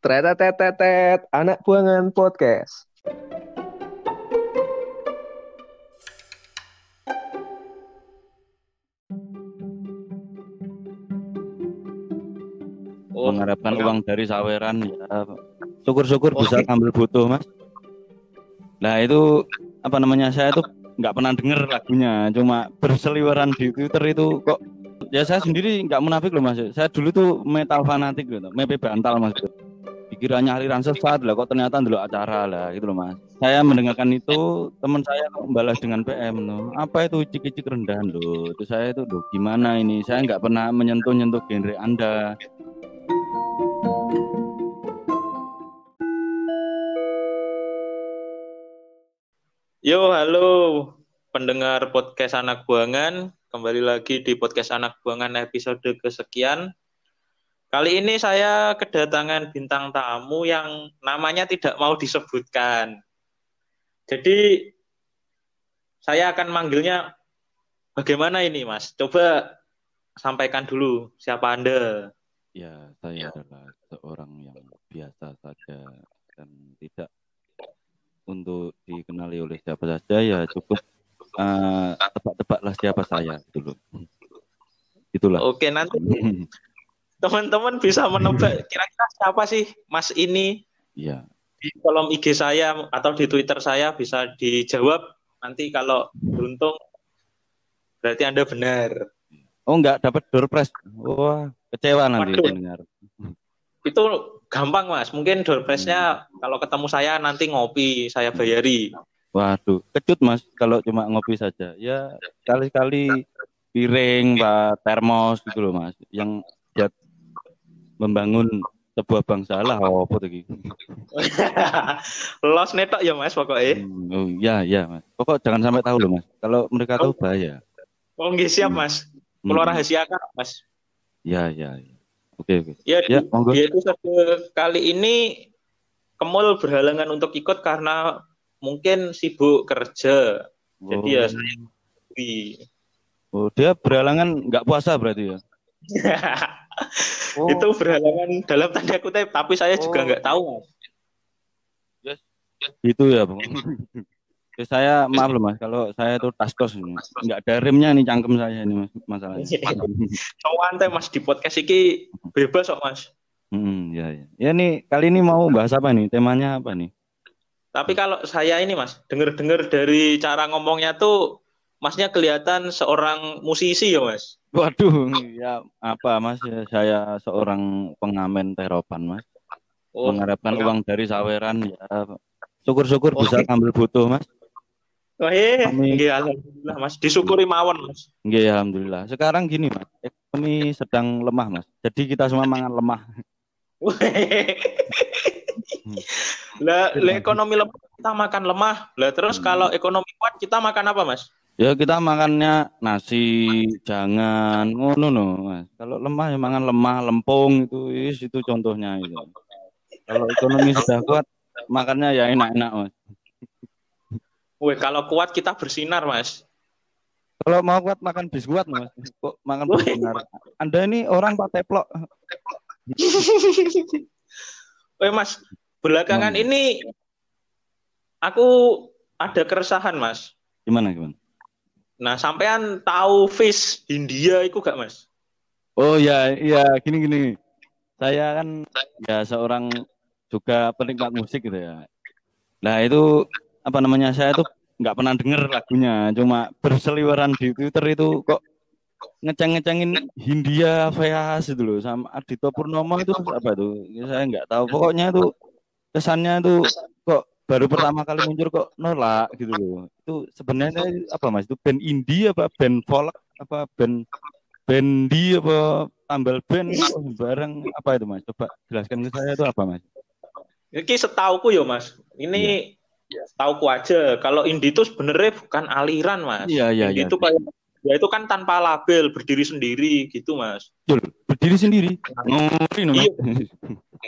Tretetetetet, anak buangan podcast. Oh, mengharapkan enggak. uang dari saweran ya. Syukur-syukur Oh, bisa gitu. ambil butuh mas. Nah itu apa namanya saya tuh nggak pernah denger lagunya. Cuma berseliweran di Twitter itu kok ya saya sendiri nggak munafik loh mas. Saya dulu tuh metal fanatik gitu mepe bantal mas pikirannya aliran sesat lah kok ternyata dulu acara lah gitu loh mas. Saya mendengarkan itu teman saya kok membalas dengan PM loh. Apa itu cik-cik rendahan loh? Itu saya itu loh gimana ini? Saya nggak pernah menyentuh-nyentuh genre anda. Yo, halo pendengar podcast anak buangan. Kembali lagi di podcast anak buangan episode kesekian. Kali ini saya kedatangan bintang tamu yang namanya tidak mau disebutkan. Jadi saya akan manggilnya bagaimana ini, Mas? Coba sampaikan dulu siapa Anda. Ya, saya adalah seorang yang biasa saja dan tidak untuk dikenali oleh siapa saja ya cukup eh, tebak-tebaklah siapa saya dulu. Itulah. Oke, nanti teman-teman bisa menebak kira-kira siapa sih Mas ini Iya. di kolom IG saya atau di Twitter saya bisa dijawab nanti kalau beruntung berarti Anda benar. Oh, enggak dapat door prize. Wah, kecewa nanti Waduh. dengar. Itu gampang Mas. Mungkin door prize-nya kalau ketemu saya nanti ngopi saya bayari. Waduh, kecut Mas kalau cuma ngopi saja. Ya, kali-kali piring, Pak, termos gitu loh Mas, yang membangun sebuah bangsa lah oh, apa tuh? Los netok ya Mas pokoknya. Hmm, oh ya ya mas. Pokok jangan sampai tahu loh mas. Kalau mereka tahu bahaya. Oh nggih siap Mas. Kulo Hmm, rahasiakan Mas. Ya ya. ya. Oke oke. Ya, Ya monggo. episode kali ini Kemul berhalangan untuk ikut karena mungkin sibuk kerja. Jadi ya saya Wih. Oh, dia berhalangan nggak puasa berarti ya. Oh, itu berhalangan dalam tanda kutip tapi saya juga Oh. nggak tahu Mas. Gitu ya bang. Ya, saya maaf loh mas, kalau saya tuh tastos ini nggak ada remnya nih cangkem saya ini mas masalahnya. Cowan teh Mas di podcast iki bebas kok Mas. Hmm, ya ya. Ya nih kali ini mau bahas apa nih? Temanya apa nih? Tapi kalau saya ini Mas, dengar-dengar dari cara ngomongnya tuh Masnya kelihatan seorang musisi ya Mas. Waduh, ya apa mas? Ya, saya seorang pengamen teropan mas. Oh, Mengharapkan pengamen. uang dari saweran ya. Syukur-syukur Oh. bisa ambil butuh mas. wah, eh, Kami- nggih, alhamdulillah Mas. Disyukuri mawon Mas. Nggih, alhamdulillah. Sekarang gini, Mas. Ekonomi sedang lemah, Mas. Jadi kita semua mangan lemah. lah ekonomi lemah kita makan lemah. Lah terus Hmm. kalau ekonomi kuat kita makan apa Mas? Ya kita makannya nasi, jangan ngono no, Mas. Kalau lemah ya mangan lemah, lempung itu is, itu contohnya itu. Kalau ekonomi sudah kuat, makannya ya enak-enak, Mas. Weh, kalau kuat kita bersinar Mas. Kalau mau kuat makan biskuit, Mas. Kok makan Wih. benar? Anda ini orang Pak Teplok. Weh Mas, belakangan ini aku ada keresahan Mas. Gimana, gimana? Nah, sampean tahu Fish India itu gak, Mas? Oh ya, iya gini gini. Saya kan ya seorang juga penikmat musik gitu ya. Nah itu apa namanya saya tuh nggak pernah denger lagunya, cuma berseliweran di Twitter itu kok ngeceng-ngecengin Hindia Veas itu loh sama Adito Purnomo itu apa tuh? Ya, saya nggak tahu. Pokoknya itu kesannya tuh kok baru pertama kali muncul kok nolak gitu loh. Itu sebenarnya apa mas? Itu band indie apa band folk apa band Bendi apa tambal band oh, bareng apa itu mas? Coba jelaskan ke saya itu apa mas? Ini setauku ya, Mas. Ini setauku aja. Kalau indie itu sebenarnya bukan aliran, Mas. Iya iya Indie iya. itu kayak ya itu kan tanpa label, berdiri sendiri gitu, Mas. Betul. Berdiri sendiri. Ngori no, mas. Iya.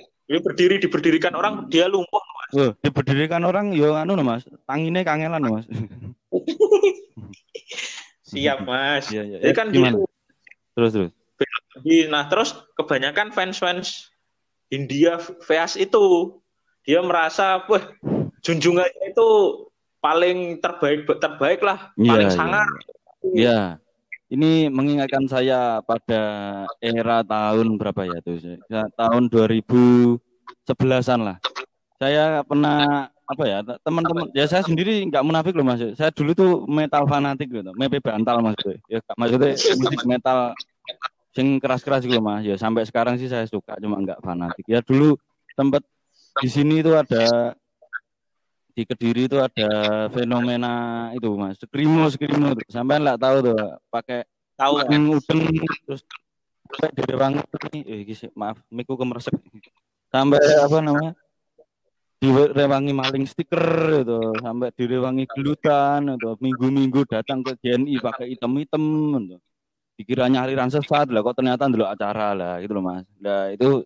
Dia berdiri diberdirikan orang, dia lumpuh, Mas. Wah, diberdirikan orang yo anu no, mas. Tangine kangelan no, mas. Siap, Mas. Iya iya. Jadi kan Gimana? gitu. Terus terus. Nah, terus kebanyakan fans-fans India VS itu dia merasa wah junjungannya itu paling terbaik terbaik lah Iya, paling iya, sangar Iya. Ini mengingatkan saya pada era tahun berapa ya tuh? Ya, tahun 2011-an lah. Saya pernah apa ya teman-teman ya? saya sendiri nggak munafik loh mas. Saya dulu tuh metal fanatik gitu mepe bantal mas. Ya maksudnya musik metal sing keras-keras gitu mas. Ya sampai sekarang sih saya suka cuma nggak fanatik. Ya dulu tempat di sini tuh ada di kediri itu ada fenomena itu mas. Skrimo skrimo tuh sampai nggak tahu tuh pakai tahu udeng udeng terus sampai di rewangi eh gisi, maaf. Miku kemeresek sampai apa namanya? Direwangi maling stiker itu. Sampai direwangi gelutan itu. Minggu-minggu datang ke GNI pakai item-item gitu. dikira nyariran sesat. Lah kok ternyata dulu acara lah gitu loh mas. Nah itu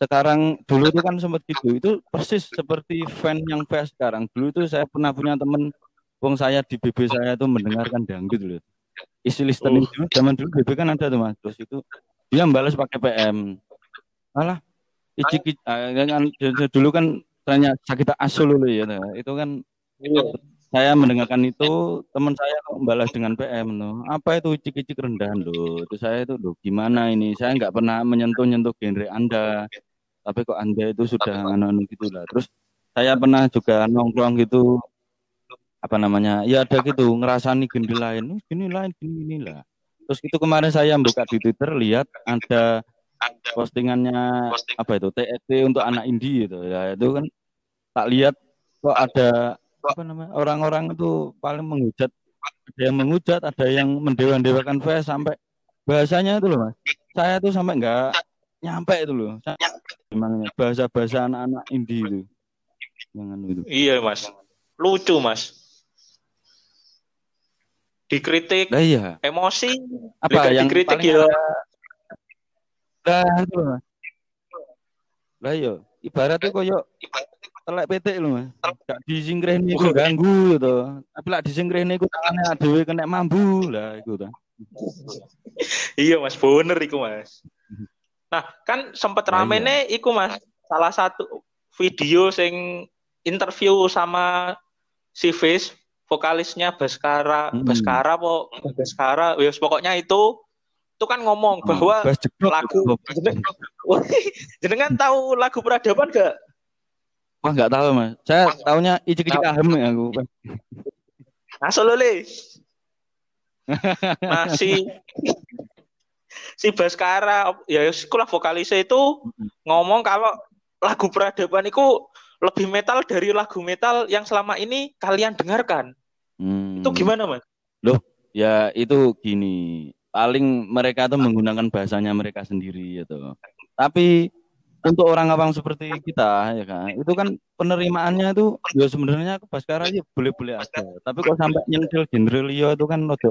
sekarang dulu itu kan sempat gitu. Itu persis seperti fan yang fans sekarang. Dulu itu saya pernah punya temen wong saya di BB saya tuh mendengarkan dangdut loh. Isi listening dulu zaman dulu BB kan ada tuh mas. Terus itu dia membalas pakai PM alah icik kan dulu kan tanya sakit asul dulu ya itu kan saya mendengarkan itu teman saya membalas dengan PM loh apa itu icik-icik rendahan loh? Itu saya itu loh gimana ini? Saya nggak pernah menyentuh-nyentuh genre anda tapi kok anda itu sudah anu gitu lah terus saya pernah juga nongkrong gitu. Apa namanya? Ya ada gitu ngerasani gini lain. Gini lain gini gini lah. Terus itu kemarin saya buka di Twitter lihat ada postingannya apa itu? TET untuk anak indie itu ya itu kan tak lihat kok ada apa namanya? Orang-orang itu paling menghujat. Ada yang menghujat ada yang mendewa-dewakan VS sampai bahasanya itu loh mas. Saya tuh sampai nggak nyampe itu loh. Gimana bahasa-bahasa anak-anak indie itu. Jangan itu. Iya mas. Lucu mas. Dikritik lah iya. emosi apa yang dikritik ya. lah itu mas. Lah iya ibaratnya koyo telek PT lho mas. Gak disingkrehne iku ganggu gitu tapi lah disingkrehne iku tangane adewe kena mambu lah iku ta iya mas. Bener iku mas nah kan sempet Lah, rame iya. nih iku mas. Salah satu video sing interview sama si Fish vokalisnya Baskara. Hmm. Baskara po Baskara. Ya pokoknya itu itu kan ngomong bahwa Bas jeblok. lagu jenengan tahu lagu peradaban gak? Wah nggak tahu mas. Saya taunya icik-icik ahem ya aku. Nah si si Baskara ya sekolah vokalisnya itu ngomong kalau lagu peradaban itu lebih metal dari lagu metal yang selama ini kalian dengarkan. Hmm. Itu gimana mas? ya itu gini paling mereka tuh menggunakan bahasanya mereka sendiri gitu tapi untuk orang awam seperti kita ya kan itu kan penerimaannya itu ya sebenarnya ke Baskara ya boleh-boleh aja tapi kok sampai nyentil genre liya itu kan rada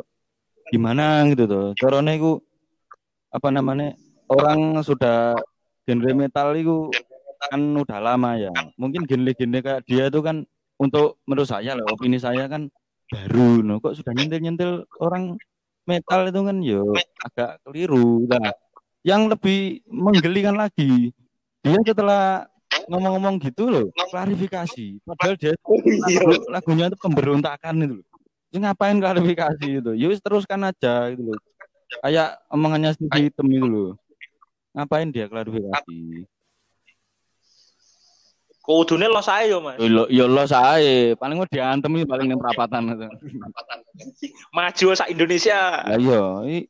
gimana gitu tuh caranya itu apa namanya orang sudah genre metal itu kan udah lama ya. Mungkin genre-genre kayak dia itu kan untuk menurut saya lah opini saya kan baru. No kok sudah nyentil-nyentil orang metal itu kan? Yo agak keliru nah yang lebih menggelikan lagi dia setelah ngomong-ngomong gitu loh klarifikasi. Padahal dia lagu- lagunya itu pemberontakan itu loh. Ngapain klarifikasi itu? Yus teruskan aja gitu loh kayak omongannya si hitam itu loh ngapain dia klarifikasi Kudune lo saya yo mas. yo lo yo lo saya paling mau diantem ini paling yang perapatan itu Maju sa Indonesia. Lah iya,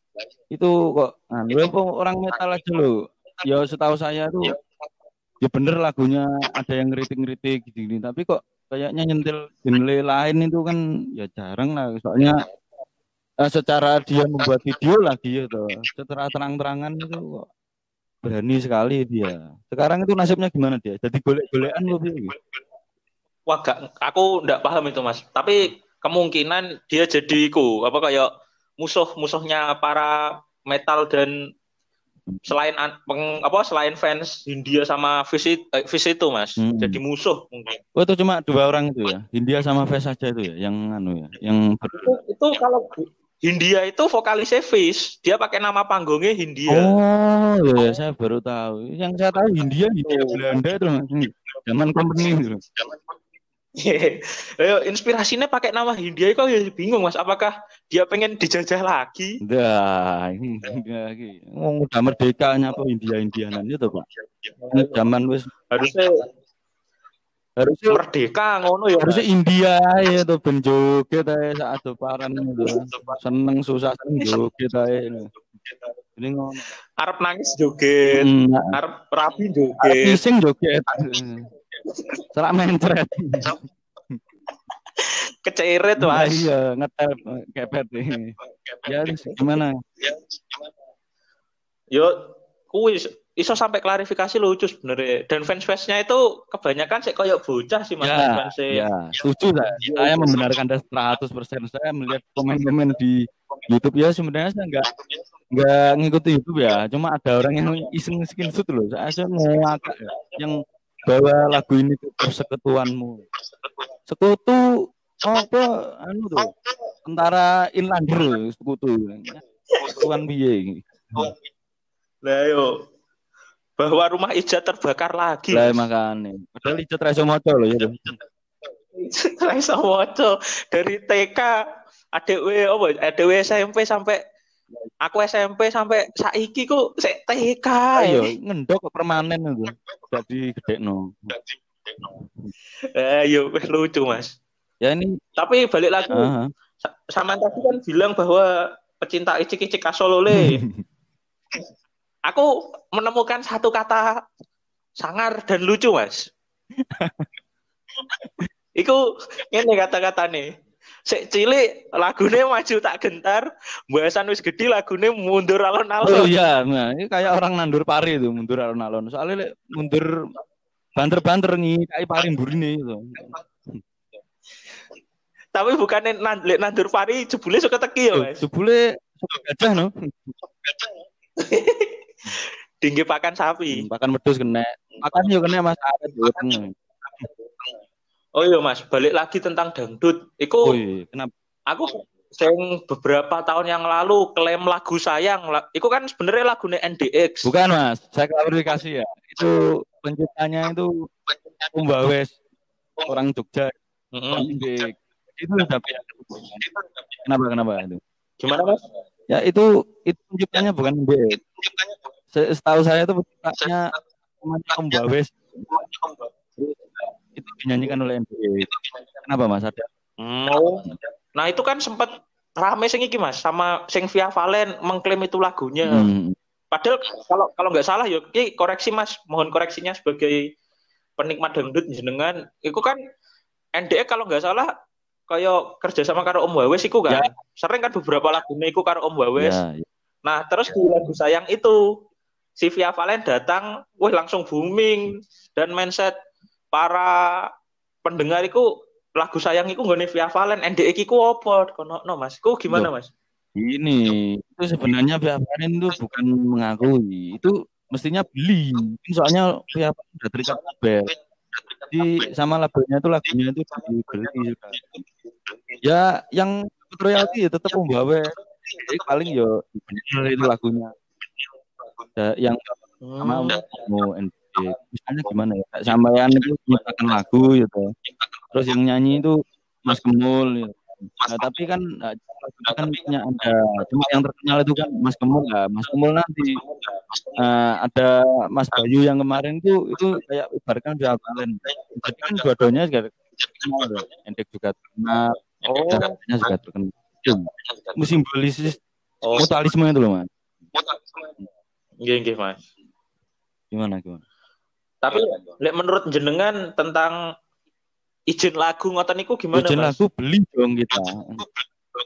itu kok anu orang metal aja lo. Ya setahu saya tuh ya bener lagunya ada yang ngeritik-ngeritik gitu gini, tapi kok kayaknya nyentil genre lain itu kan ya jarang lah. Soalnya eh, secara dia membuat video lagi gitu, secara terang-terangan itu kok berani sekali dia. Sekarang itu nasibnya gimana dia? Jadi golek-golekan lo? Wah gak, aku ndak paham itu mas. Tapi kemungkinan dia jadi iku apa kayak musuh-musuhnya para metal dan selain peng- apa selain fans India sama Fish it- eh, Fish itu mas. Hmm. Jadi musuh mungkin. Oh itu cuma dua orang itu ya, India sama Ves saja itu ya, yang anu ya, yang itu, itu kalau Hindia itu vokalisnya Fish. Dia pakai nama panggungnya Hindia. Oh, ya, saya baru tahu. Yang saya tahu Hindia Hindia Belanda itu Mas. Zaman company itu. Ayo, inspirasinya pakai nama Hindia kok ya bingung Mas. Apakah dia pengen dijajah lagi? Hindia lagi. Oh, udah merdeka nyapa India Indianan itu Pak. Zaman wis Harusnya harusnya merdeka ngono ya. harusnya India ya tuh ben joget ae sak adoparan itu. Seneng susah seneng joget ae. Ini ngono. Arab nangis joget, Hmm, Arab rapi joget. Pising joget. Serak mencret. Keceret Wah, Mas. iya, ngetel kepet nih. Ya, terus gimana? Yo kuis iso sampai klarifikasi lucu sebenarnya. Dan fans fansnya itu kebanyakan sih kayak bocah sih Mas Ya, fansnya. ya, setuju saya. Saya membenarkan Anda 100%. Saya melihat komen-komen di YouTube ya sebenarnya saya nggak nggak ngikuti YouTube ya. Cuma ada orang yang iseng screenshot loh. Saya saya mau agak ya, yang bawa lagu ini ke persekutuanmu. Sekutu apa anu tuh tentara Inlander sekutu. Sekutuan piye? Lah yo bahwa rumah Ija terbakar lagi. Lah makane. Padahal tra iso maca loh ya. Raisa Woco dari TK ADW apa ADW SMP sampai aku SMP sampai saiki ku sik TK. Ayo ya. ngendok kok permanen itu. Jadi gede no. Ayo wis lucu Mas. Ya ini Tapi balik lagi aha. sa- sama tadi kan bilang bahwa pecinta icik-icik Kasolole. Aku menemukan satu kata sangar dan lucu, Mas. Iku ini kata-kata nih. Sik cilik lagune maju tak gentar, bahasan wis gede lagune mundur Oh alon-alon. iya, nah ini kayak orang nandur pari itu mundur alon-alon. Soalnya lek mundur banter-banter nih kayak pari mburine itu. Tapi bukannya nan- lek nandur pari jebule suka teki ya, Mas. Jebule suka gajah no. Tinggi pakan sapi. Makan wedhus kena. Makan yo kena Mas. Oh iya, Mas, balik lagi tentang dangdut. Oh Iku iya, kenapa? aku sing beberapa tahun yang lalu klaim lagu sayang itu kan sebenarnya lagunya NDX Bukan Mas, saya klarifikasi ya. Itu penciptanya itu Om Bawes, orang Jogja. Mm-mm. Di- Itu udah Kenapa kenapa itu? gimana mas Ya itu itu penciptanya bukan. Se- Setahu saya itu penciptanya Bawes. Itu dinyanyikan oleh MBX. Kenapa Mas? Ada? oh nah itu kan sempat rame sing iki mas sama sing Via Valen mengklaim itu lagunya Hmm. padahal kalau kalau nggak salah ya iki koreksi mas mohon koreksinya sebagai penikmat dangdut jenengan itu kan NDX kalau nggak salah kayak kerja sama karo Om Wawes iku kan Ya. sering kan beberapa lagunya iku karo Om Wawes Ya, ya. Nah, terus di lagu sayang itu si Via Valen datang, wah langsung booming dan mindset para pendengar itu lagu sayang itu nggone Via Valen, NDE iku apa? Kono no Mas. Ku gimana. Mas? Ini itu sebenarnya pihak Panin itu bukan mengakui, itu mestinya beli. Soalnya pihak Panin udah terikat label. Jadi sama labelnya itu lagunya itu dibeli juga. Ya yang royalti ya tetap Om Bawe. Jadi paling yo bener itu lagunya. Ya, yang sama Hmm. mau ND. Misalnya gimana ya? Kayak Sampean itu menciptakan lagu gitu. Terus yang nyanyi itu Mas Kemul gitu. Nah, tapi kan nah, lagunya kan punya ada. Cuma yang terkenal itu kan Mas Kemul lah. Mas Kemul nanti eh, ada Mas Bayu yang kemarin itu itu kayak ibaratkan dia Valen. Jadi kan dua-duanya juga terkenal. Endek juga terkenal. Oh, juga terkenal. Itu simbolisis oh. mutualisme itu loh mas. Nggih, nggih, Mas. Gimana gimana? Tapi lek menurut jenengan tentang izin lagu ngoten niku gimana Izin Mas? lagu beli dong kita.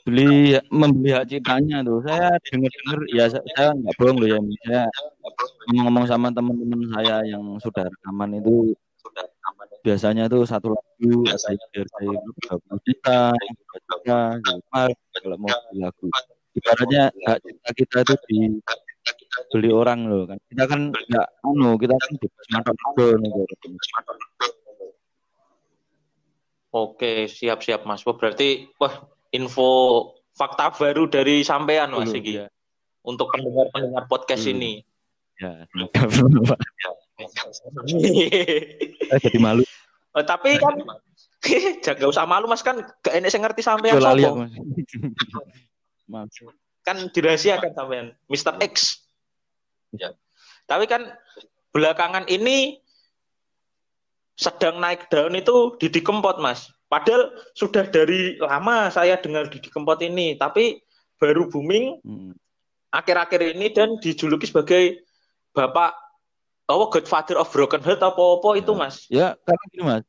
Beli membeli hak ciptanya tuh. Saya dengar-dengar ya saya, saya nggak bohong loh ya. Saya ngomong-ngomong sama teman-teman saya yang sudah rekaman itu biasanya tuh satu lagu yang dihargai berapa juta, juta, kalau mau lagu. Ibaratnya hak cipta kita itu dibeli orang loh kan. Kita kan nggak anu, kita kan bebas matok nih Oke, siap-siap Mas. Wah, berarti wah info fakta baru dari sampean Mas iki ya. untuk pendengar-pendengar podcast Hmm. ini. Ya, bermanfaat. Saya jadi malu. Oh, tapi kan jangan gak usah malu Mas kan gak enek sing ngerti sampean sopo. Kan dirahasiakan sampean Mr. X. Ya. Tapi kan belakangan ini sedang naik daun itu Didi Kempot, Mas. Padahal sudah dari lama saya dengar Didi Kempot ini, tapi baru booming Hmm. akhir-akhir ini dan dijuluki sebagai bapak oh Godfather of Broken Heart apa-apa itu, Ya. Mas. Ya, karena gini mas.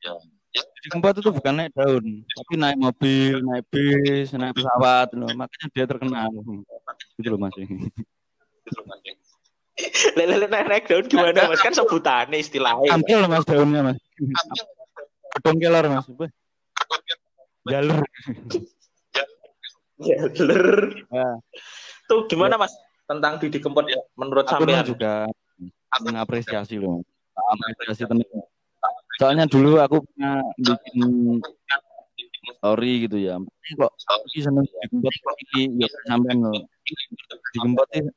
Jadi keempat itu bukan naik daun, tapi naik mobil, naik bis, naik pesawat, loh. makanya dia terkenal. Gitu loh mas. Lele naik, naik daun gimana, Mas? Kan sebutannya istilahnya. Ampil mas daunnya mas. Gedung kelar mas. Jalur. Jalur. Ya, Tuh gimana, Mas? Tentang Didi Kempot ya, menurut aku sampean. juga mengapresiasi loh. Apresiasi tenang. Soalnya dulu aku pernah bikin story gitu ya. Kok ini seneng digempot ini ya sampean loh. Digempot ini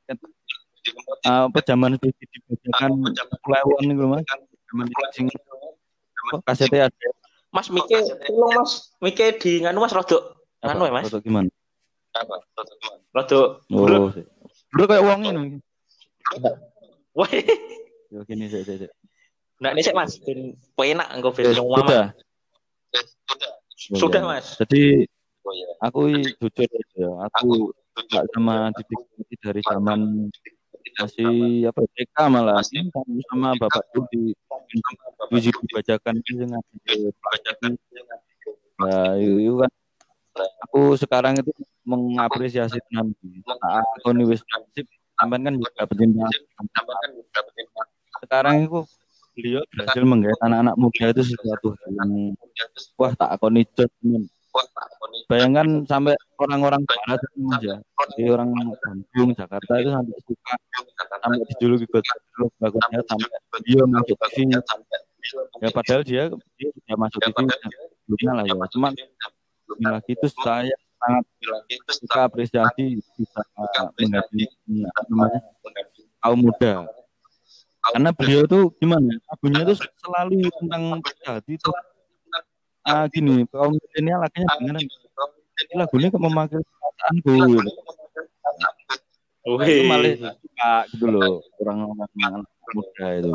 uh, apa zaman itu dibacakan kelewan gitu mas. Zaman itu sing apa kasetnya ada. Mas Mike, tolong Mas, Mike di nganu Mas rodok nganu ya Mas. Atau gimana? Oh, buruk. sih. Bro kayak uang ini. Wah, Yo gini sih sih. nah ini sih Mas, ben penak engko ben Eh, Sudah. mama. Sudah Mas. Jadi aku i- jujur aja, aku nggak sama didik dari zaman masih apa TK malah Kamu sama bapak tuh di wujud dibacakan itu yang bacakan ya itu kan aku sekarang itu mengapresiasi tenan aku wis nasib. Sampean kan juga pecinta sekarang itu beliau berhasil menggait anak-anak muda itu sesuatu yang wah tak akoni temen bayangkan sampai orang-orang barat ya dari orang Bandung Jakarta itu sampai suka sampai dijuluki Broken Heart sampai dia masuk TV ya padahal dia dia masuk TV sebelumnya lah ya. Cuman lagi itu saya sangat suka apresiasi bisa apa namanya kaum muda. Karena beliau tuh gimana lagunya itu selalu tentang hati itu ah gini kaum milenial akhirnya beneran. ini lagunya kok memakai perasaanku gitu. Nah, itu malah suka gitu loh orang-orang anak muda itu.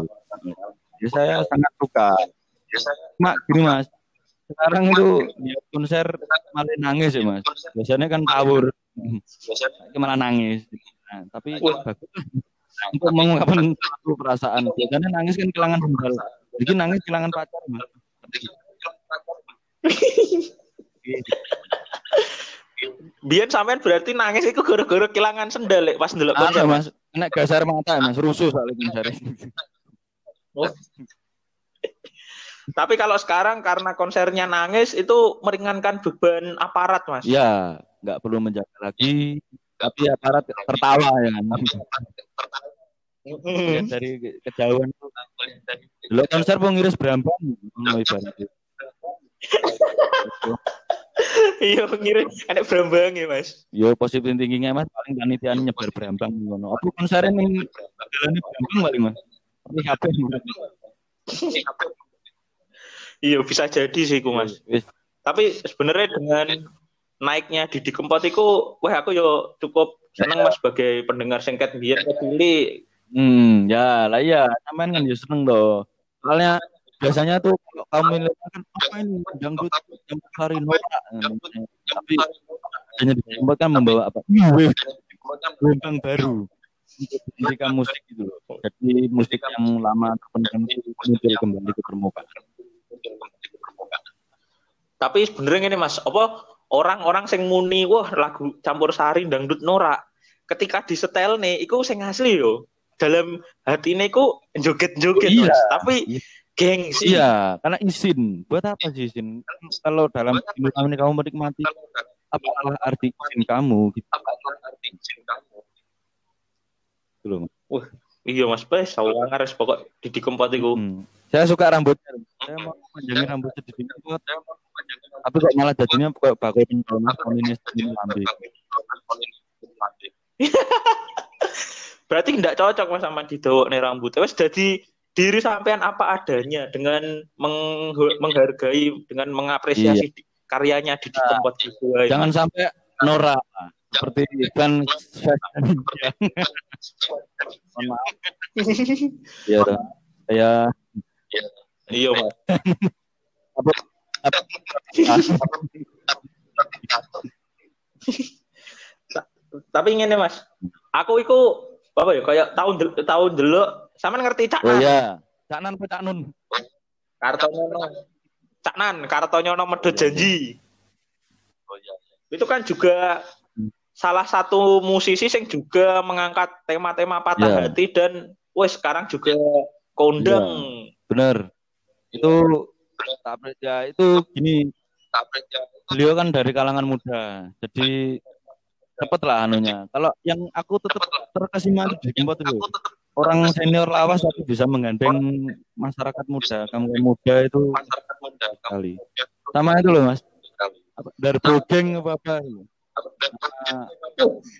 Ya saya sangat suka. Mak gini mas. Sekarang itu konser malah nangis ya mas. Biasanya kan tawur. Ini malah nangis. Nah, tapi bagus. Untuk mengungkapkan perasaan. Biasanya nangis kan kehilangan sendal jadi nangis kehilangan pacar mas Biyen sampean berarti nangis itu gara-gara kehilangan sendal lek pas ndelok konser. ada mas. Kena gasar mata mas. Rusuh soalnya konser Tapi kalau sekarang karena konsernya nangis itu meringankan beban aparat, Mas. ya nggak perlu menjaga lagi. Tapi aparat tertawa ya. Kan Mm. Dari ke- kejauhan. Dulu konser pengiris berambang ibaratnya Iya, ngirim enek brambang ya, Mas. yo positif tingginya mas paling panitiaan nyebar berambang ngono apa konser ini jalannya berambang paling mas tapi HP Iya, bisa jadi sih ku, Mas. Tapi sebenarnya dengan naiknya Didi Kempot itu, wah aku yo cukup seneng Mas sebagai pendengar singkat biar kepilih. Hmm, ya lah iya, sampean kan ya seneng loh. Soalnya biasanya tuh kalau kaum milenial kan apa ini dangdut yang hari norak. Tapi hanya dibuat kan membawa apa? Wave, gelombang baru untuk pendidikan musik gitu loh. Jadi musik yang lama terpendam itu muncul kembali ke permukaan. Tapi sebenarnya ini Mas, apa orang-orang sing muni wah lagu campur sari dangdut norak ketika disetel nih iku sing asli yo. Dalam hati ini ku joget-joget Iya. Mas, tapi Iya. Gengsi. Iya, karena izin. Buat apa sih izin? Kalau dalam kehidupan ini kamu menikmati apalah arti izin kamu gitu loh. Iya Mas, pes sawangar wis pokok Didi Kempot iku. Hmm. Saya suka rambutnya. Saya mau panjangin rambutnya di sini kok. Tapi kok malah jadinya kok bakal mas komunis ini lambe. Berarti nggak cocok mas sama didowok nih rambut. Wes jadi diri sampean apa adanya dengan meng- menghargai dengan mengapresiasi di- karyanya di di tempat gitu. Jangan sampai Nora seperti maaf. Iya, toh. saya Iya mas. Tapi ini mas, aku iku apa ya kayak tahun tahun dulu, sama ngerti cak Oh Nan? iya, Cak Nan Cak Nun. Kartonyono. Cak Nan, Kartonyono Medho Iya, Janji. Itu kan juga salah satu musisi yang juga mengangkat tema-tema patah Iya. hati dan wes sekarang juga kondang. Bener. Itu ya, itu gini. Beliau kan dari kalangan muda, jadi cepet lah anunya. Kalau yang aku tetap terkesima itu di itu. Orang senior lawas tapi bisa menggandeng masyarakat muda. Kamu muda itu sekali. Sama itu loh mas. Dari Bogeng apa apa.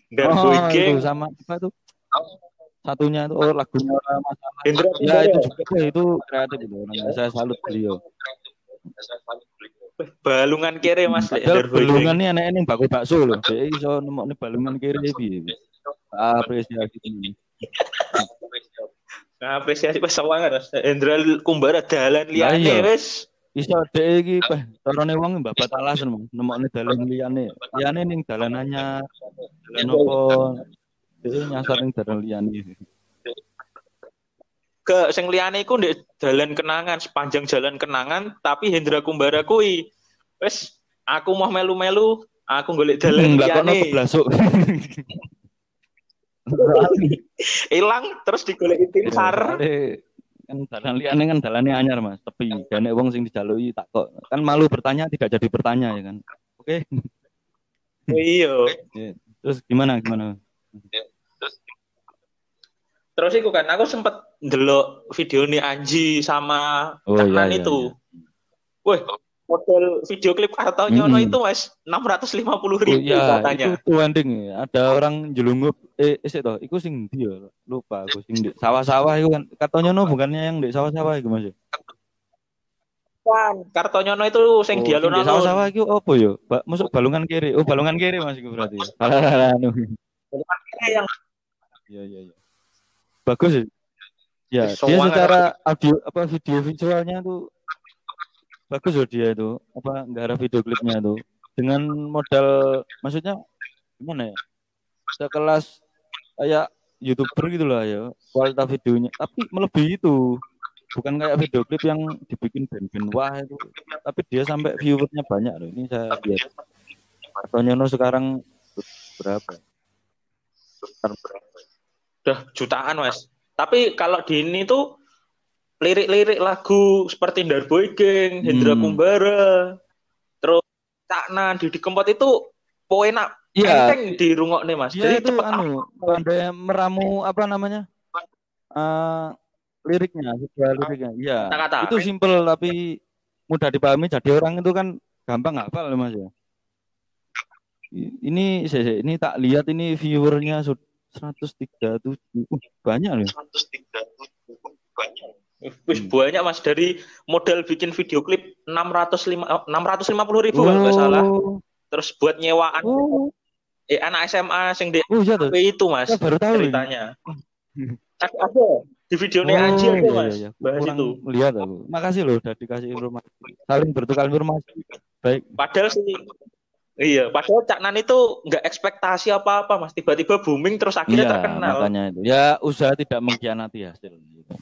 Dan oh, sama apa itu? Satunya itu oh, lagunya masalah. Hendra Ya itu juga itu kreatif itu. Orangnya. Saya salut beliau. balungan kere mas balungan ini anak ini bakul bakso loh. Dia iso nemokne balungan kiri iki. Apresiasi ini. Nah, apresiasi pas sawangan Mas. Hendra Kumbara dalan liyane iya. wes. Iso dhek iki peh carane wong mbabet alasan mong nemokne dalan liyane. Liyane ning dalan anyar. Dalan opo? Dia nyasar ning dalan liyane. ke sing liyane iku ndek dalan kenangan sepanjang jalan kenangan tapi Hendra Kumbara kuwi wes aku mau melu-melu aku golek dalan Enggak kok liyane keblasuk. ilang terus digoleki tim sar Soale kan dalan liyane kan dalane anyar Mas, tepi. Dan nek wong sing dijaluki tak kok kan malu bertanya tidak jadi bertanya ya kan. Oke. iya Terus gimana gimana? terus iku kan aku sempet ndelok video nih Anji sama Oh, iya, iya, itu weh model video klip Kartonyono Mm-mm. itu wes 650 Oh ribu iya, katanya itu trending ya. Ada orang jelungup eh eh sik toh, iku sing ndi ya? Lupa aku sing di sawah-sawah itu kan katanya no bukannya yang di sawah-sawah itu Mas. ya? kan Kartonyono itu Oh, sing sing di dialun-alun sawah-sawah itu apa ya? Ba masuk balungan kiri. Oh, balungan kiri Mas iku berarti. Salah anu. yang Iya iya iya. Bagus ya. Ya, dia secara audio apa video visualnya tuh bagus loh dia itu. Apa nggak ada video klipnya tuh. Dengan modal maksudnya gimana ya? Sekelas kayak YouTuber gitu lah ya, kualitas videonya. Tapi melebihi itu. Bukan kayak video klip yang dibikin band-band wah itu. Tapi dia sampai viewersnya banyak loh. Ini saya lihat. Kartonyono sekarang berapa? udah jutaan mas tapi kalau di ini tuh lirik-lirik lagu seperti Darboy Gang, Hendra Hmm. Kumbara terus Cak Nan, Didi Kempot itu poenak Iya, enteng di rungok nih mas. Dia jadi itu cepet anu pandai meramu apa namanya? Eh liriknya sebuah liriknya. Iya. Kata-kata. itu simple tapi mudah dipahami. Jadi orang itu kan gampang hafal mas ya. Ini saya ini tak lihat ini viewernya sud- 137 uh, banyak loh Wih, Hmm. banyak mas dari modal bikin video klip 605 eh, 650 ribu kalau nggak salah oh terus buat nyewaan oh eh, anak SMA sing di oh iya itu mas saya baru tahu ini. ceritanya ada ada di video Oh, Anji ada iya, mas iya, iya. bahas Kurang itu lihat aku makasih loh udah dikasih informasi saling bertukar informasi baik Padahal sih Iya, padahal Cak Nan itu nggak ekspektasi apa-apa, Mas. Tiba-tiba booming terus akhirnya Iya, terkenal. makanya itu. Ya usaha tidak mengkhianati hasil. Gitu.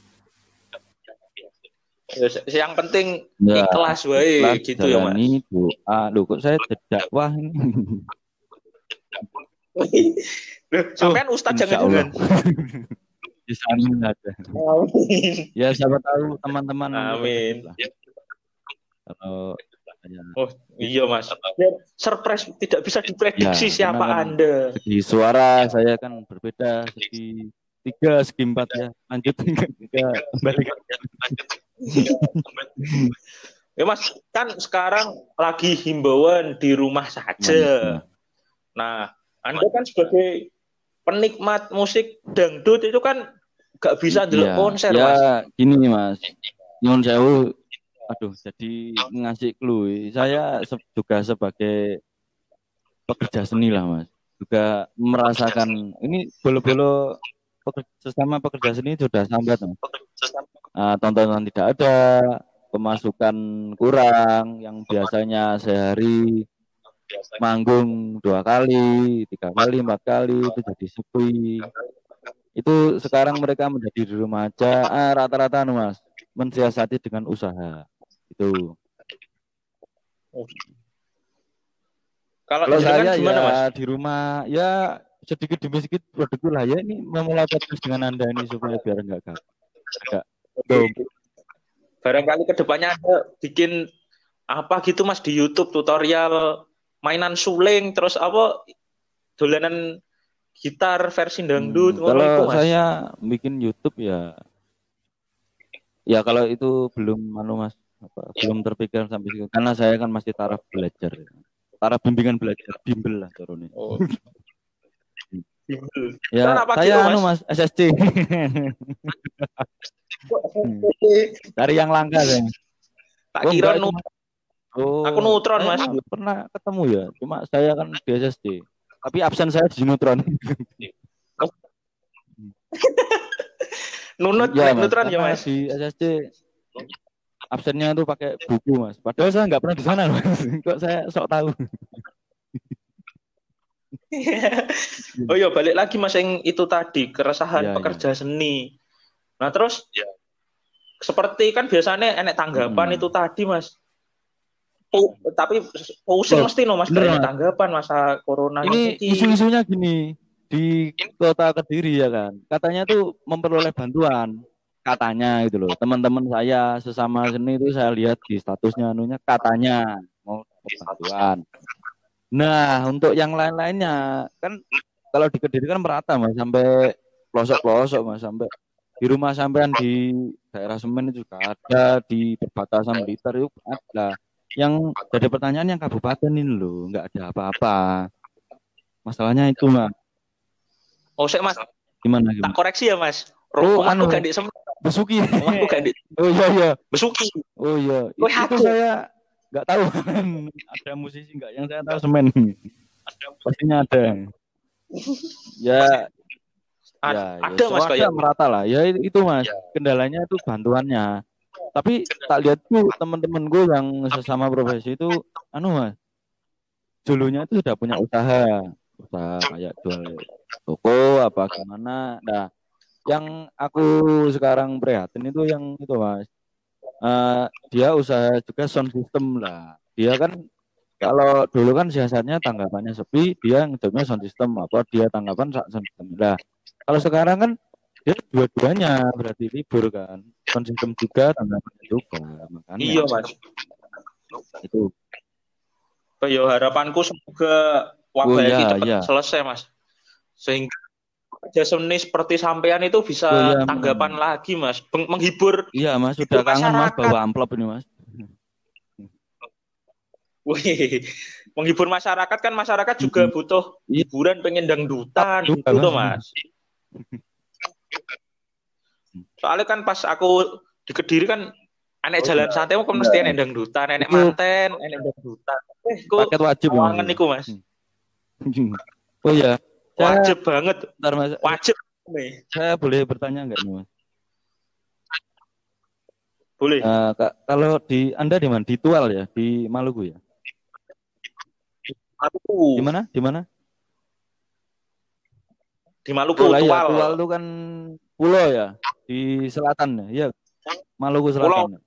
Ya, yang penting Ya, ikhlas wae gitu ya, Mas. jalani doa. Loh, kok saya ini? Loh, sampean ustaz Insya jangan-jangan. Di sana ada. Ya siapa tahu teman-teman. Amin. Kalau ya, Oh, iya, Mas. Ya, surprise tidak bisa diprediksi Ya, siapa kan- Anda. segi suara saya kan berbeda segi tiga segi empat ya lanjut tiga kembali ke Ya, Mas, kan sekarang lagi himbauan di rumah saja. Nah, Anda kan sebagai penikmat musik dangdut itu kan gak bisa dulu Iya, konser ya mas. gini mas. Nyun sewu. Aduh jadi ngasih clue. Saya juga sebagai pekerja seni lah mas. Juga merasakan ini bolo-bolo peker- sesama pekerja seni sudah sambat mas Ah, tontonan tidak ada pemasukan kurang yang biasanya sehari manggung dua kali tiga kali empat kali itu jadi sepi. Itu sekarang mereka menjadi di rumah aja. Ah, rata-rata anu, mas mensiasati dengan usaha. Itu. Kalau kalau jenengan saya gimana ya mas? di rumah ya sedikit demi sedikit produktif lah. Ya ini memulai podcast dengan anda ini supaya biar enggak gak Barangkali ke depannya ada bikin apa gitu mas di YouTube tutorial mainan suling terus apa dolanan gitar versi dangdut Hmm, kalau iku, Mas. saya bikin YouTube ya ya kalau itu belum anu mas apa, belum terpikir sampai situ karena saya kan masih taraf belajar ya. taraf bimbingan belajar bimbel lah turunnya Oh. Bimbel. ya saya gitu, anu Mas? mas SSC dari yang langka saya tak Oh, kira enggak, nu oh. Aku neutron, Mas. mah pernah ketemu ya. Cuma saya kan di SSC tapi absen saya di neutron. Nunut ya mas. neutron ya mas. di SSC absennya itu pakai buku mas. Padahal saya nggak pernah di sana mas. Kok saya sok tahu? Oh iya balik lagi mas yang itu tadi keresahan Iya, pekerja seni. Nah terus seperti kan biasanya enek tanggapan Hmm. itu tadi mas. Pu- tapi pusing Oh, mesti no mas bener, tanggapan masa corona ini ini isu-isunya gini di kota Kediri ya kan? Katanya tuh memperoleh bantuan katanya gitu loh. Teman-teman saya sesama seni itu saya lihat di statusnya anunya katanya mau dapat bantuan. Nah untuk yang lain-lainnya kan kalau di Kediri kan merata mas sampai pelosok-pelosok mas sampai di rumah sampean di daerah Semen itu juga ada di perbatasan Blitar itu ada. Yang jadi pertanyaan yang kabupaten ini loh nggak ada apa-apa. Masalahnya itu mas oh sik mas. Gimana tak gimana koreksi ya mas. Oh, rumahku anu. gak di Semen, Besuki. Rumahku gak di oh iya iya. Besuki. Oh iya. Oh, itu aku. saya nggak tahu ada musisi nggak? Yang saya tahu semen. Pastinya ada. Ya Ya, ya, ada mas so kayak merata lah. Ya itu mas. Kendalanya itu bantuannya. Tapi tak lihat tuh teman-teman gue yang sesama profesi itu anu mas dulunya itu sudah punya usaha. Usaha kayak jual toko apa gimana. Nah yang aku sekarang prihatin itu yang itu mas. Eh, dia usaha juga sound system lah. Dia kan kalau dulu kan siasatnya tanggapannya sepi dia ngejawabnya sound system. Apa dia tanggapan sound system. Lah kalau sekarang kan dia dua-duanya berarti libur kan. System juga tanggapannya juga makanya. Iya mas. Itu. Oh, ya harapanku semoga Oh, wabah ini iya, cepat iya. selesai mas. Sehingga kerja seni seperti sampean itu bisa Oh, iya, tanggapan lagi mas. Menghibur iya mas sudah kangen mas bawa amplop ini mas. Wih, menghibur masyarakat kan masyarakat juga butuh Iya. hiburan pengen dangdutan Juga, gitu Mas. mas soalnya kan pas aku di kediri kan enek Oh, jalan iya. santai kok mesti enek dangdutan enek manten enek dangdutan. Eh kok paket wajib ya, mas niku mas? Oh iya. Saya, wajib banget. Bentar, mas. Wajib. Nih saya boleh bertanya nggak nih mas? Boleh. Eh, Kak, kalau di anda di mana? Di Tual ya? Di Maluku ya? Aku. Di mana? Di mana di Maluku lah, iya, Tual. Tual itu kan pulau ya di selatan ya iya Maluku Selatan ya?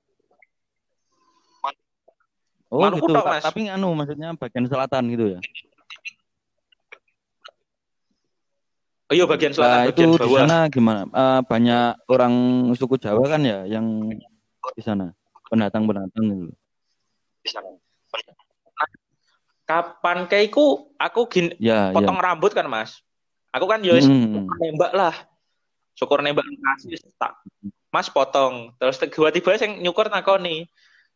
Oh Maluku gitu tok, Mas. tapi anu maksudnya bagian selatan gitu ya Oh iya bagian selatan, Nah, itu bagian di bawah. sana gimana? Eh, banyak orang suku Jawa kan ya yang di sana pendatang-pendatang gitu. Kapan keiku aku gin Ya, potong ya. rambut kan, Mas. Aku kan yo wis Hmm. nembak lah. Syukur nembak kasih tak. Mas potong. Terus tiba-tiba sing nyukur nakoni.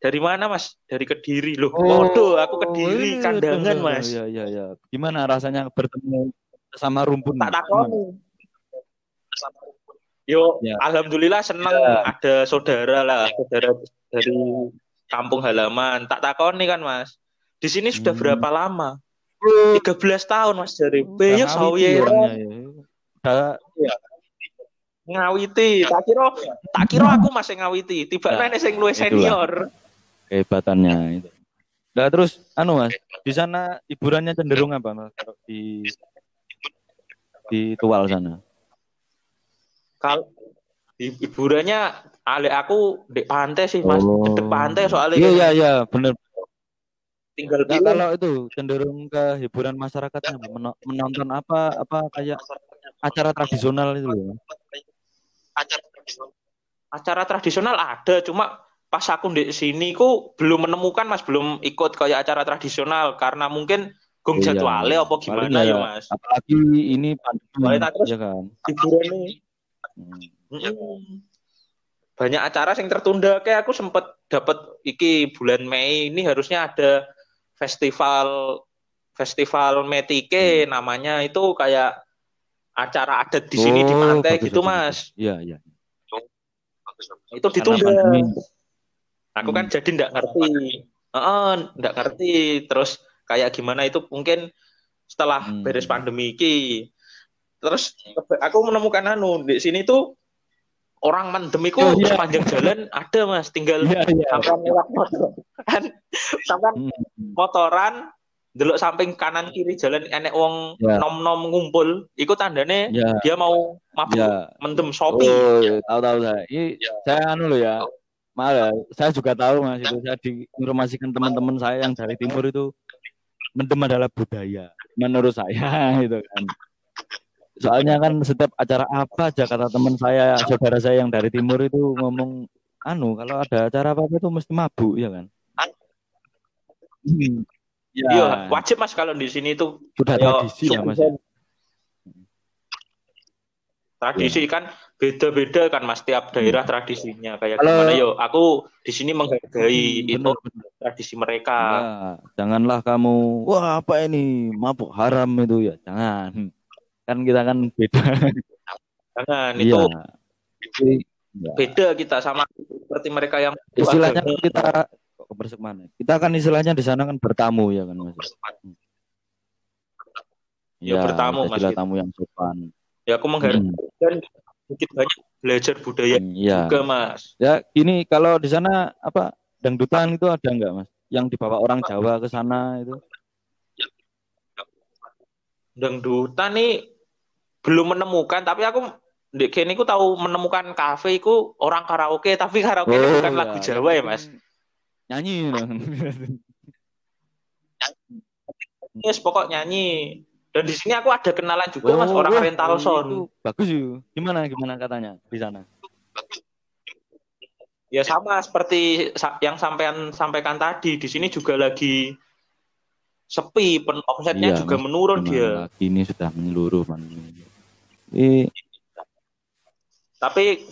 Dari mana, Mas? Dari Kediri loh. Waduh, aku Kediri iya, kandangan, iya, Mas. Iya, iya, iya. Gimana rasanya bertemu sama rumpun. tak takoni. Yo, Ya. alhamdulillah seneng Ya. ada saudara lah, saudara dari kampung halaman. Tak takoni kan, Mas. Di sini sudah Hmm. berapa lama? Oh, 13 tahun, Mas dari. yo ngawiti sawi orangnya, ya. Udah ngawiti. Tak kira tak kira aku masih ngawiti. Tiba Nah, nih sing luwih senior. kehebatannya itu. Nah, terus anu Mas, di sana hiburannya cenderung apa Mas? Kalau di di Tual sana. Kalau hi- hiburannya ale aku di pantai sih, Mas. Oh. Di pantai soalnya Iya iya iya, bener. Tinggal Nah, kalau itu cenderung ke hiburan masyarakatnya? Meno- menonton apa apa kayak acara tradisional itu loh. acara tradisional ada cuma pas aku di sini ku belum menemukan mas belum ikut kayak acara tradisional karena mungkin gong Iya. jadwalnya apa gimana ya, ya mas Apalagi ini pandemi, ya kan. hiburan nih Hmm. Mm. banyak acara yang tertunda kayak aku sempet dapat iki bulan Mei ini harusnya ada festival festival Metike namanya itu kayak acara adat di sini di Oh, pantai bagus, gitu bagus, mas. Iya iya. itu ditunda aku kan Hmm. jadi nggak ngerti Heeh, nggak ngerti terus kayak gimana itu mungkin setelah Hmm. beres pandemi iki terus aku menemukan anu di sini tuh orang mandemiku Oh, iya. sepanjang jalan ada mas tinggal Iya iya. sampai lewat motor kan sampai Hmm. motoran delok samping kanan kiri jalan enek wong Ya. nom nom ngumpul iku tandane Ya. dia mau mabuk Ya. mendem sopi Oh, tahu tahu saya. Ini saya anu loh ya. Ya, saya juga tahu mas itu. Saya diinformasikan teman-teman saya yang dari timur itu mendem adalah budaya menurut saya gitu kan. Soalnya kan setiap acara apa aja kata teman saya, saudara saya yang dari timur itu ngomong anu kalau ada acara apa apa itu mesti mabuk ya kan. Hmm. Ya, iya wajib mas kalau di sini tuh sudah Yo, tradisi lah mas. ya. tradisi kan beda-beda kan mas tiap daerah tradisinya kayak Kalau- gimana yo aku di sini menghargai itu Benar, benar. tradisi mereka Ya, janganlah kamu, wah apa ini mabuk haram itu ya, jangan. Kan kita kan beda. jangan Iya. itu Jadi, ya. beda kita sama seperti mereka yang Istilahnya agama. kita mana? Kita kan istilahnya di sana kan bertamu ya kan Mas. Ya, bertamu, Mas, gitu. tamu yang sopan. ya aku menghargai Hmm, dan sedikit banyak belajar budaya hmm, Iya. juga mas Ya, ini kalau di sana apa dangdutan itu ada nggak Mas? Yang dibawa orang Jawa ke sana itu? dangdutan nih belum menemukan tapi aku di kene ku tahu menemukan kafe ku orang karaoke tapi karaoke ini bukan lagu ya, Jawa ya mas Nyanyi dong. yes pokok nyanyi dan di sini aku ada kenalan juga mas orang wah, rental sound Bagus yuk. Gimana gimana katanya di sana? ya sama seperti yang sampean sampaikan tadi di sini juga lagi sepi pen Iya, juga Mas. menurun dia lagi ini sudah menyeluruh man. Ini tapi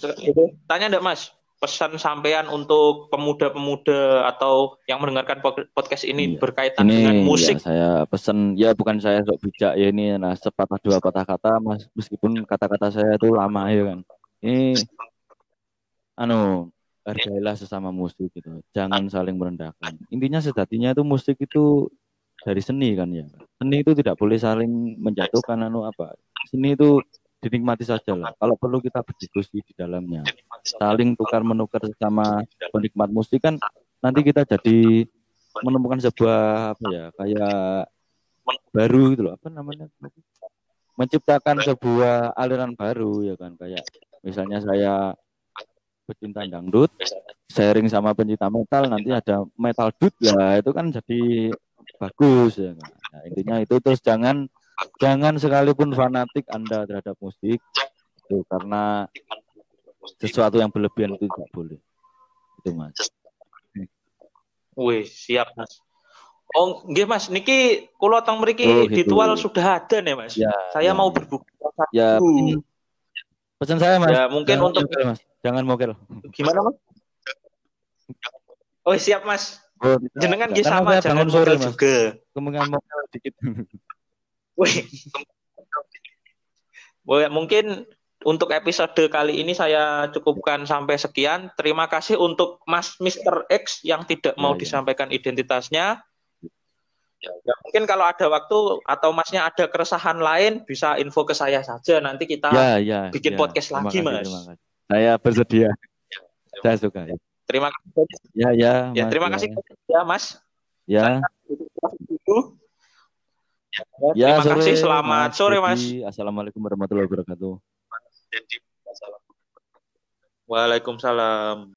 tanya enggak mas? Pesan sampean untuk pemuda-pemuda atau yang mendengarkan pod- podcast ini Iya. berkaitan ini dengan musik? ya saya pesan ya bukan saya sok bijak ya ini nah sepatah dua patah kata mas. Meskipun kata-kata saya itu lama ya kan. Ini anu hargailah sesama musik gitu. Jangan saling merendahkan. Intinya sejatinya itu musik itu dari seni kan ya. Seni itu tidak boleh saling menjatuhkan anu apa. Seni itu dinikmati saja lah. Kalau perlu kita berdiskusi di dalamnya. Saling tukar menukar sama penikmat musik kan nanti kita jadi menemukan sebuah apa ya kayak baru gitu loh. Apa namanya? Menciptakan sebuah aliran baru ya kan? Kayak misalnya saya pecinta dangdut sharing sama pencinta metal nanti ada metal dut lah. Itu kan jadi bagus ya kan? Nah, intinya itu. Terus jangan jangan sekalipun fanatik anda terhadap musik itu karena sesuatu yang berlebihan itu tidak boleh itu mas Wih, siap Mas. Oh, nggih Mas, niki kula teng mriki Oh, gitu. Sudah ada nih Mas. ya Saya ya, mau berbuka ya ini pesan saya mas Ya, mungkin jangan untuk mokel, mas jangan mokel gimana Mas? Oh, siap Mas. oh, Jenengan nggih sama jangan sore mokel mas juga. kemungkinan mokel dikit Wih, mungkin untuk episode kali ini saya cukupkan sampai sekian. Terima kasih untuk Mas Mr. X yang tidak mau Ya, ya. disampaikan identitasnya. Ya, ya, mungkin kalau ada waktu atau Masnya ada keresahan lain bisa info ke saya saja. Nanti kita Ya, ya. bikin ya. podcast Terima lagi, kasih, Mas. terima kasih. Saya bersedia. Saya suka. Ya, terima kasih. ya. Ya, Ya, Mas, terima ya. kasih ya, Mas. Ya, Ya, ya, terima kasih. sore, Selamat Mas sore, Mas. Assalamualaikum warahmatullahi wabarakatuh. Waalaikumsalam.